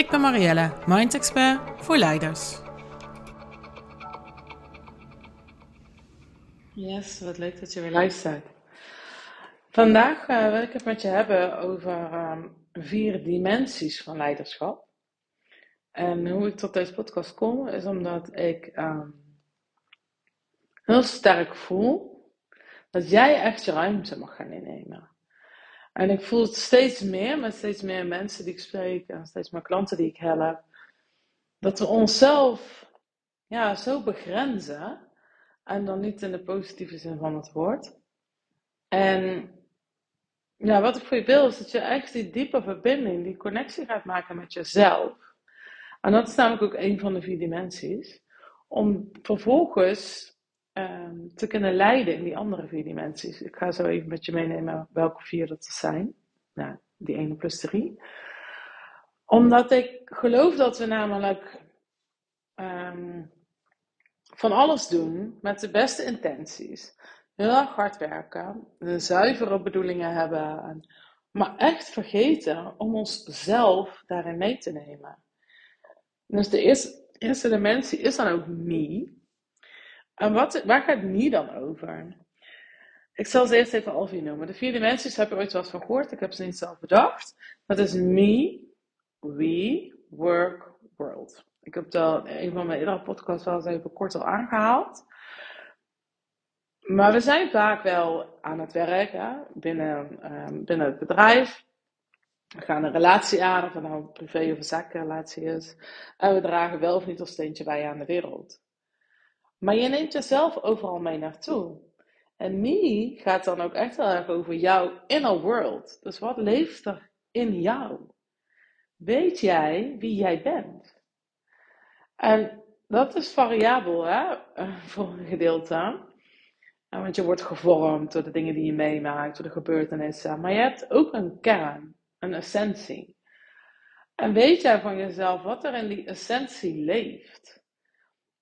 Ik ben Marielle, Mind Expert voor leiders. Yes, wat leuk dat je weer luistert. Vandaag uh, wil ik het met je hebben over um, vier dimensies van leiderschap. En hoe ik tot deze podcast kom, is omdat ik um, heel sterk voel dat jij echt je ruimte mag gaan innemen. En ik voel het steeds meer met steeds meer mensen die ik spreek en steeds meer klanten die ik help, dat we onszelf ja, zo begrenzen. En dan niet in de positieve zin van het woord. En ja, wat ik voor je wil is dat je echt die diepe verbinding, die connectie gaat maken met jezelf. En dat is namelijk ook een van de vier dimensies. Om vervolgens Ehm, te kunnen leiden in die andere vier dimensies. Ik ga zo even met je meenemen welke vier dat zijn. Nou, die 1 plus 3. Omdat ik geloof dat we namelijk ehm, van alles doen met de beste intenties. Heel erg hard werken, zuivere bedoelingen hebben, maar echt vergeten om onszelf daarin mee te nemen. Dus de eerste, eerste dimensie is dan ook me. En wat, waar gaat me dan over? Ik zal ze eerst even Alfie noemen. De vier dimensies heb je ooit eens van gehoord. Ik heb ze niet zelf bedacht. Dat is me, we, work, world. Ik heb dat in een van mijn eerdere podcasts wel eens even kort al aangehaald. Maar we zijn vaak wel aan het werk binnen, um, binnen het bedrijf. We gaan een relatie aan, of het nou een privé of een zakenrelatie is. En we dragen wel of niet ons steentje bij aan de wereld. Maar je neemt jezelf overal mee naartoe. En me gaat dan ook echt heel erg over jouw inner world. Dus wat leeft er in jou? Weet jij wie jij bent? En dat is variabel hè? voor een gedeelte. Want je wordt gevormd door de dingen die je meemaakt, door de gebeurtenissen. Maar je hebt ook een kern, een essentie. En weet jij van jezelf wat er in die essentie leeft?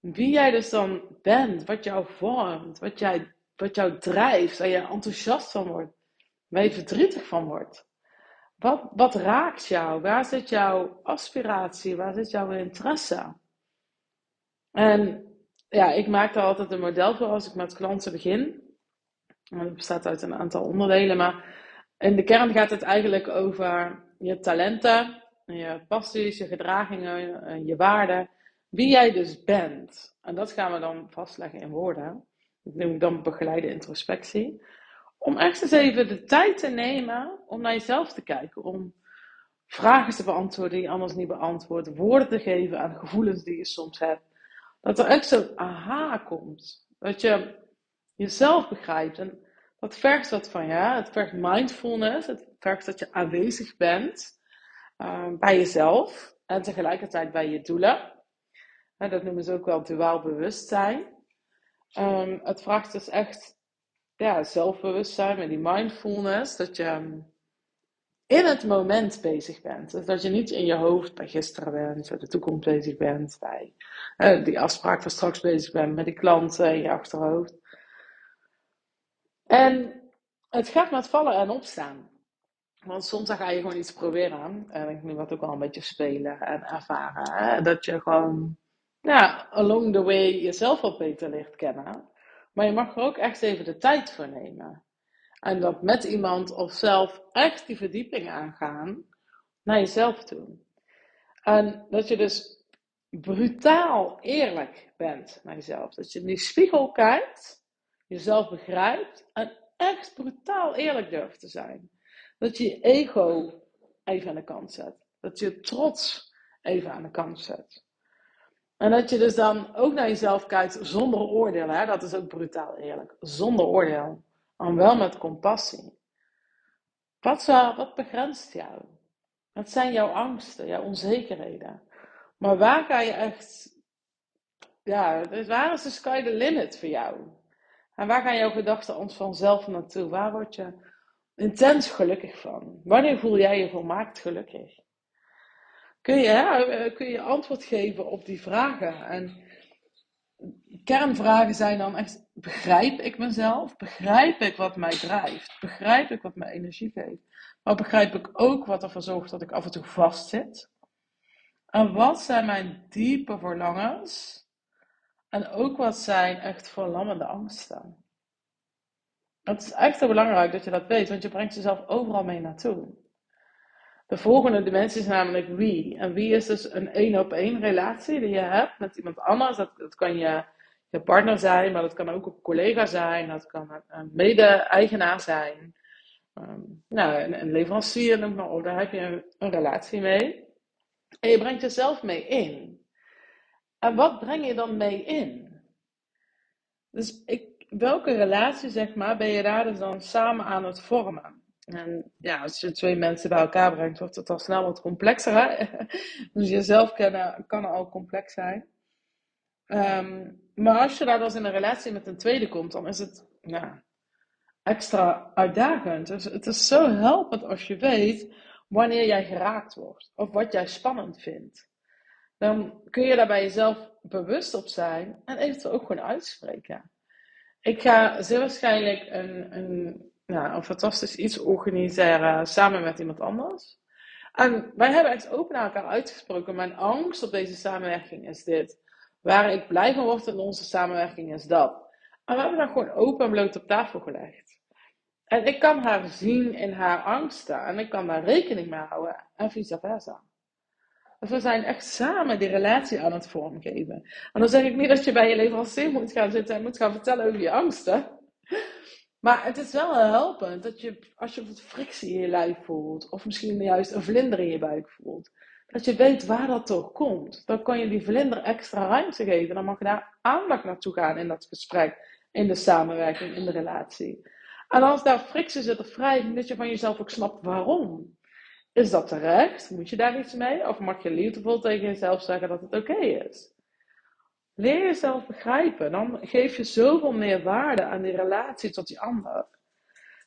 Wie jij dus dan bent, wat jou vormt, wat, jij, wat jou drijft, waar je enthousiast van wordt, waar je verdrietig van wordt. Wat, wat raakt jou? Waar zit jouw aspiratie? Waar zit jouw interesse? En ja, ik maak daar altijd een model voor als ik met klanten begin. Het bestaat uit een aantal onderdelen, maar in de kern gaat het eigenlijk over je talenten, je passies, je gedragingen, je waarden wie jij dus bent. En dat gaan we dan vastleggen in woorden. Dat noem ik dan begeleide introspectie. Om echt eens even de tijd te nemen om naar jezelf te kijken. Om vragen te beantwoorden die je anders niet beantwoordt. Woorden te geven aan gevoelens die je soms hebt. Dat er echt zo'n aha komt. Dat je jezelf begrijpt. En dat vergt wat van je. Het vergt mindfulness. Het vergt dat je aanwezig bent uh, bij jezelf. En tegelijkertijd bij je doelen dat noemen ze ook wel duaal bewustzijn. Um, het vraagt dus echt ja, zelfbewustzijn met die mindfulness. Dat je ehm, in het moment bezig bent. Dus dat je niet in je hoofd bij gisteren bent, bij de toekomst bezig bent, bij uh, die afspraak van straks bezig bent, met die klanten in je achterhoofd. En het gaat met vallen en opstaan. Want soms ga je gewoon iets proberen. En ik nu wat ook al een beetje spelen en ervaren. Hè? Dat je gewoon ja, along the way jezelf wat beter leert kennen. Maar je mag er ook echt even de tijd voor nemen. En dat met iemand of zelf echt die verdieping aangaan naar jezelf toe. En dat je dus brutaal eerlijk bent naar jezelf. Dat je in die spiegel kijkt, jezelf begrijpt en echt brutaal eerlijk durft te zijn. Dat je je ego even aan de kant zet. Dat je trots even aan de kant zet. En dat je dus dan ook naar jezelf kijkt zonder oordeel. Hè? Dat is ook brutaal eerlijk. Zonder oordeel. Maar wel met compassie. Wat, zou, wat begrenst jou? Wat zijn jouw angsten, jouw onzekerheden? Maar waar ga je echt, ja, dus waar is de sky the limit voor jou? En waar gaan jouw gedachten ons vanzelf naartoe? Waar word je intens gelukkig van? Wanneer voel jij je volmaakt gelukkig? Kun je, hè, kun je antwoord geven op die vragen? En kernvragen zijn dan echt: begrijp ik mezelf? Begrijp ik wat mij drijft? Begrijp ik wat mij energie geeft? Maar begrijp ik ook wat ervoor zorgt dat ik af en toe vastzit? En wat zijn mijn diepe verlangens? En ook wat zijn echt verlammende angsten? Het is echt heel belangrijk dat je dat weet, want je brengt jezelf overal mee naartoe. De volgende dimensie is namelijk wie. En wie is dus een één op één relatie die je hebt met iemand anders. Dat, dat kan je, je partner zijn, maar dat kan ook een collega zijn. Dat kan een mede-eigenaar zijn. Um, nou, een, leverancier, noem maar op. Daar heb je een, een relatie mee. En je brengt jezelf mee in. En wat breng je dan mee in? Dus ik, welke relatie, zeg maar, ben je daar dus dan samen aan het vormen? En ja, als je twee mensen bij elkaar brengt, wordt het al snel wat complexer. Dus jezelf kennen kan al complex zijn. Um, maar als je daar dus in een relatie met een tweede komt, dan is het extra uitdagend. Dus het is zo helpend als je weet wanneer jij geraakt wordt of wat jij spannend vindt. Dan kun je daar bij jezelf bewust op zijn en eventueel ook gewoon uitspreken. Ik ga zeer waarschijnlijk een, een ja, een fantastisch iets organiseren samen met iemand anders. En wij hebben echt open naar elkaar uitgesproken. Mijn angst op deze samenwerking is dit. Waar ik blij van word in onze samenwerking is dat. En we hebben dat gewoon open en bloot op tafel gelegd. En ik kan haar zien in haar angsten. En ik kan daar rekening mee houden. En vice versa. Dus we zijn echt samen die relatie aan het vormgeven. En dan zeg ik niet dat je bij je leverancier moet gaan zitten en moet gaan vertellen over je angsten. Maar het is wel helpend dat je, als je wat frictie in je lijf voelt, of misschien juist een vlinder in je buik voelt, dat je weet waar dat toch komt. Dan kan je die vlinder extra ruimte geven. Dan mag je daar aandacht naartoe gaan in dat gesprek, in de samenwerking, in de relatie. En als daar frictie zit of wrijving, dat je van jezelf ook snapt waarom. Is dat terecht? Moet je daar iets mee? Of mag je liefdevol tegen jezelf zeggen dat het oké is? Leer jezelf begrijpen. Dan geef je zoveel meer waarde aan die relatie tot die ander.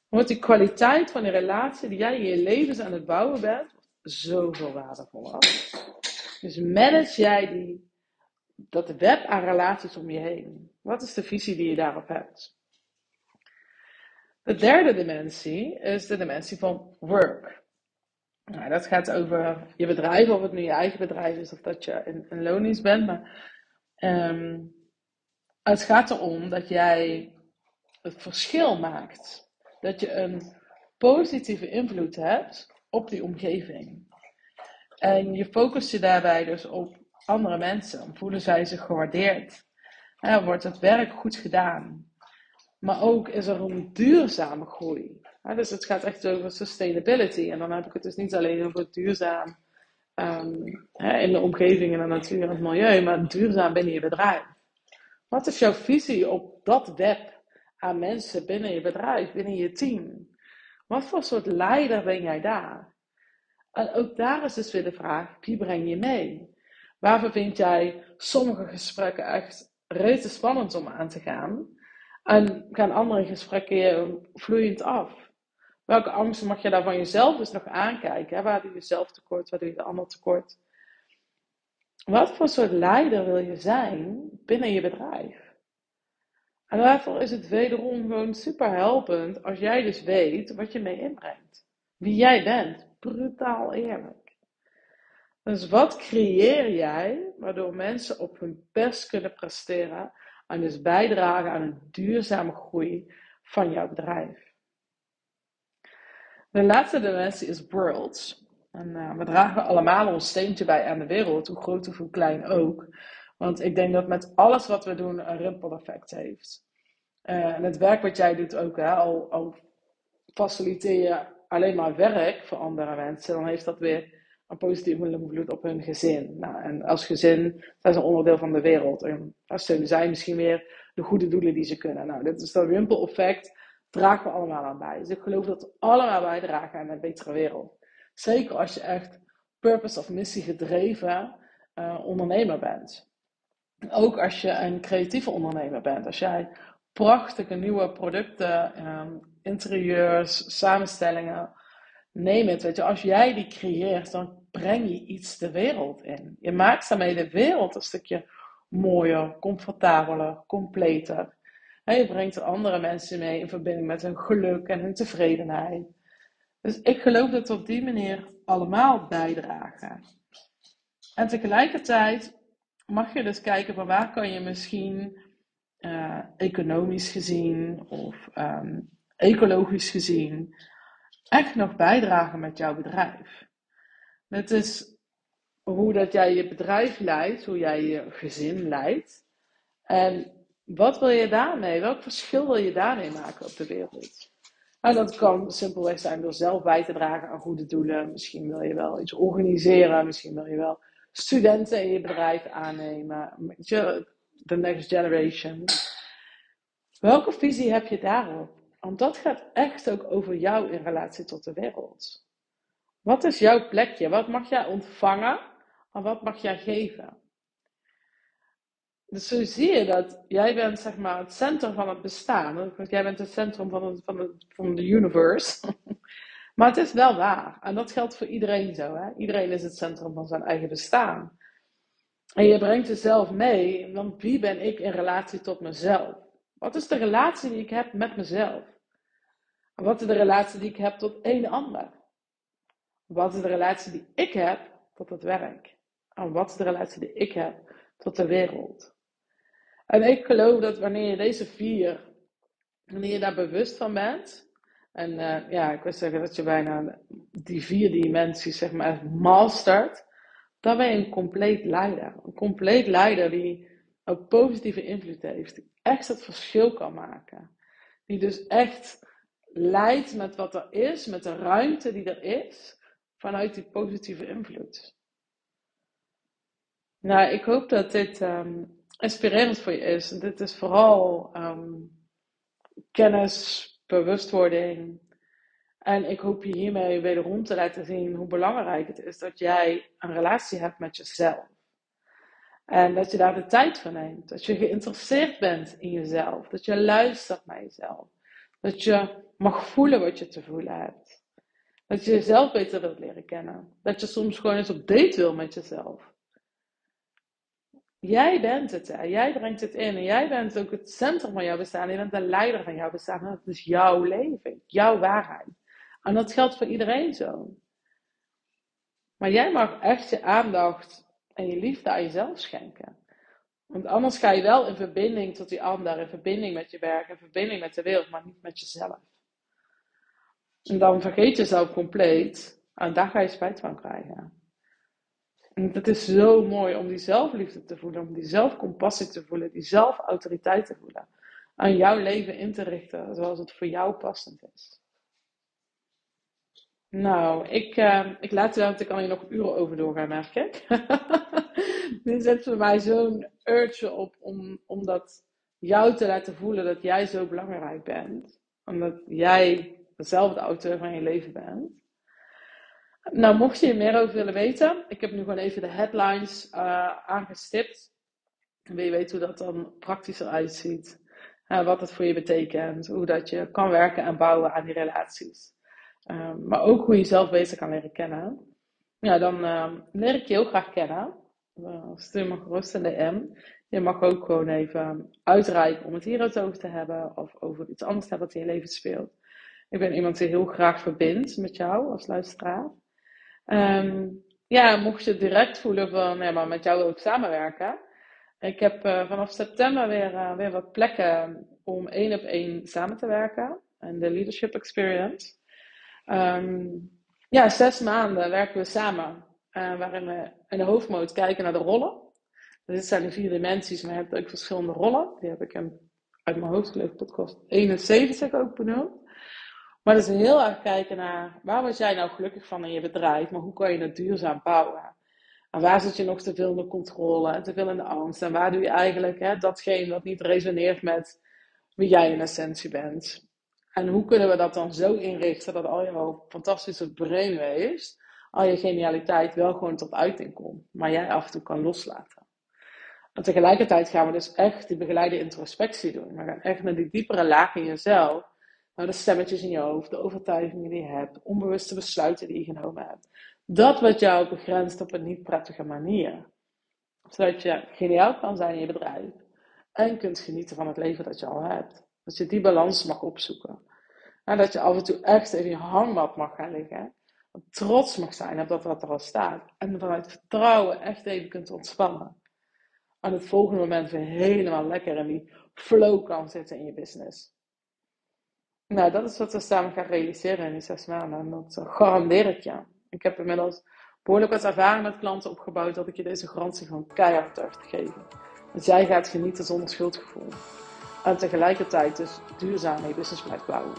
Want die kwaliteit van die relatie die jij in je leven aan het bouwen bent, zoveel waardevoller. Dus manage jij die, dat web aan relaties om je heen. Wat is de visie die je daarop hebt? De derde dimensie is de dimensie van work. Nou, dat gaat over je bedrijf, of het nu je eigen bedrijf is of dat je in loondienst bent. Maar Um, het gaat erom dat jij het verschil maakt. Dat je een positieve invloed hebt op die omgeving. En je focust je daarbij dus op andere mensen. Voelen zij zich gewaardeerd? Wordt het werk goed gedaan? Maar ook is er een duurzame groei. dus het gaat echt over sustainability. En dan heb ik het dus niet alleen over duurzaam um, in de omgeving, in de natuur en het milieu, maar duurzaam binnen je bedrijf. Wat is jouw visie op dat web aan mensen binnen je bedrijf, binnen je team? Wat voor soort leider ben jij daar? En ook daar is dus weer de vraag, wie breng je mee? Waarvoor vind jij sommige gesprekken echt rete spannend om aan te gaan? En gaan andere gesprekken vloeiend af? Welke angsten mag je daar van jezelf dus nog aankijken? Hè? Waar doe je zelf tekort? Waar doe je de ander tekort? Wat voor soort leider wil je zijn binnen je bedrijf? En daarvoor is het wederom gewoon super helpend als jij dus weet wat je mee inbrengt. Wie jij bent. Brutaal eerlijk. Dus wat creëer jij waardoor mensen op hun best kunnen presteren en dus bijdragen aan een duurzame groei van jouw bedrijf? De laatste dimensie is worlds. En uh, we dragen allemaal ons steentje bij aan de wereld, hoe groot of hoe klein ook. Want ik denk dat met alles wat we doen een ripple effect heeft. Uh, en het werk wat jij doet ook, hè, al, al faciliteer je alleen maar werk voor andere mensen, dan heeft dat weer een positieve invloed op hun gezin. Nou, en als gezin zijn ze een onderdeel van de wereld. En daar steunen zij misschien weer de goede doelen die ze kunnen. Nou, dit is dat ripple effect dragen we allemaal aan bij. Dus ik geloof dat we allemaal bijdragen aan een betere wereld. Zeker als je echt purpose of missie gedreven uh, ondernemer bent. Ook als je een creatieve ondernemer bent. Als jij prachtige nieuwe producten, um, interieurs, samenstellingen, neem het. Weet je, als jij die creëert, dan breng je iets de wereld in. Je maakt daarmee de wereld een stukje mooier, comfortabeler, completer. Je brengt er andere mensen mee in verbinding met hun geluk en hun tevredenheid. Dus ik geloof dat we op die manier allemaal bijdragen. En tegelijkertijd mag je dus kijken van waar kan je misschien uh, economisch gezien of um, ecologisch gezien echt nog bijdragen met jouw bedrijf. Het is hoe dat jij je bedrijf leidt, hoe jij je gezin leidt. En wat wil je daarmee? Welk verschil wil je daarmee maken op de wereld? En dat kan simpelweg zijn door zelf bij te dragen aan goede doelen. Misschien wil je wel iets organiseren. Misschien wil je wel studenten in je bedrijf aannemen. De next generation. Welke visie heb je daarop? Want dat gaat echt ook over jou in relatie tot de wereld. Wat is jouw plekje? Wat mag jij ontvangen? En wat mag jij geven? Dus zo zie je dat jij bent zeg maar het centrum van het bestaan. Jij bent het centrum van, van de universe. maar het is wel waar. En dat geldt voor iedereen zo. Hè? Iedereen is het centrum van zijn eigen bestaan. En je brengt jezelf mee, want wie ben ik in relatie tot mezelf? Wat is de relatie die ik heb met mezelf? En wat is de relatie die ik heb tot een ander? Wat is de relatie die ik heb tot het werk? En wat is de relatie die ik heb tot de wereld? En ik geloof dat wanneer je deze vier, wanneer je daar bewust van bent, en uh, ja, ik wil zeggen dat je bijna die vier dimensies, zeg maar, mastert, dan ben je een compleet leider. Een compleet leider die ook positieve invloed heeft, die echt het verschil kan maken. Die dus echt leidt met wat er is, met de ruimte die er is, vanuit die positieve invloed. Nou, ik hoop dat dit um, inspirerend voor je is. Dit is vooral um, kennis, bewustwording. En ik hoop je hiermee wederom te laten zien hoe belangrijk het is dat jij een relatie hebt met jezelf. En dat je daar de tijd voor neemt. Dat je geïnteresseerd bent in jezelf. Dat je luistert naar jezelf. Dat je mag voelen wat je te voelen hebt. Dat je jezelf beter wilt leren kennen. Dat je soms gewoon eens op date wil met jezelf. Jij bent het, jij brengt het in en jij bent ook het centrum van jouw bestaan. Je bent de leider van jouw bestaan. dat is jouw leven, jouw waarheid. En dat geldt voor iedereen zo. Maar jij mag echt je aandacht en je liefde aan jezelf schenken. Want anders ga je wel in verbinding tot die ander, in verbinding met je werk, in verbinding met de wereld, maar niet met jezelf. En dan vergeet je jezelf compleet en daar ga je spijt van krijgen. En het is zo mooi om die zelfliefde te voelen, om die zelfcompassie te voelen, die zelfautoriteit te voelen. Aan jouw leven in te richten zoals het voor jou passend is. Nou, ik, uh, ik laat want ik kan hier nog uren over doorgaan, merk ik. Dit zet voor mij zo'n urge op om, om dat jou te laten voelen dat jij zo belangrijk bent. Omdat jij dezelfde auteur van je leven bent. Nou, mocht je er meer over willen weten, ik heb nu gewoon even de headlines uh, aangestipt. Wil je weten hoe dat dan praktisch eruit ziet? Uh, wat het voor je betekent, hoe dat je kan werken en bouwen aan die relaties. Um, maar ook hoe je jezelf beter kan leren kennen. Ja, dan uh, leer ik je heel graag kennen. Uh, stuur me gerust een DM. Je mag ook gewoon even uitreiken om het hier over te hebben. Of over iets anders te hebben wat in je leven speelt. Ik ben iemand die heel graag verbindt met jou als luisteraar. Um, ja, mocht je direct voelen van, ja, maar met jou wil ik samenwerken. Ik heb uh, vanaf september weer, uh, weer wat plekken om één op één samen te werken. En de Leadership Experience. Um, ja, zes maanden werken we samen. Uh, waarin we in de hoofdmoot kijken naar de rollen. Dus dit zijn de vier dimensies, maar je hebt ook verschillende rollen. Die heb ik in, uit mijn hoofd geloof podcast 71 ook benoemd. Maar is heel erg kijken naar waar was jij nou gelukkig van in je bedrijf, maar hoe kan je het duurzaam bouwen? En waar zit je nog te veel in de controle en te veel in de angst? En waar doe je eigenlijk hè, datgene wat niet resoneert met wie jij in essentie bent? En hoe kunnen we dat dan zo inrichten dat al jouw fantastische brainwaves al je genialiteit wel gewoon tot uiting komt, maar jij af en toe kan loslaten. En tegelijkertijd gaan we dus echt die begeleide introspectie doen. We gaan echt naar die diepere lagen in jezelf, naar de stemmetjes in je hoofd, de overtuigingen die je hebt, onbewuste besluiten die je genomen hebt. Dat wat jou begrenst op een niet prettige manier. Zodat je geniaal kan zijn in je bedrijf en kunt genieten van het leven dat je al hebt. Dat je die balans mag opzoeken. En dat je af en toe echt even je hangmat mag gaan liggen. Trots mag zijn op dat wat er al staat. En vanuit vertrouwen echt even kunt ontspannen. En het volgende moment weer helemaal lekker in die flow kan zitten in je business. Nou, dat is wat we samen gaan realiseren in die zes maanden. En dat uh, garandeer ik je. Ik heb inmiddels behoorlijk wat ervaring met klanten opgebouwd dat ik je deze garantie gewoon keihard durf te geven. Dat jij gaat genieten zonder schuldgevoel. En tegelijkertijd dus duurzaam je business blijft bouwen.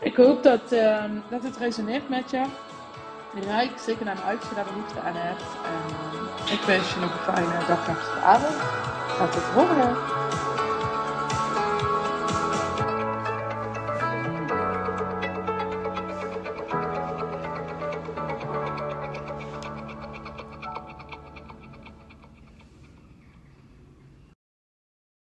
Ik hoop dat, uh, dat het resoneert met je. Rijk zeker naar me uit als je daar behoefte aan hebt. Uh, ik wens je nog een fijne dag, nacht avond. En tot volgende.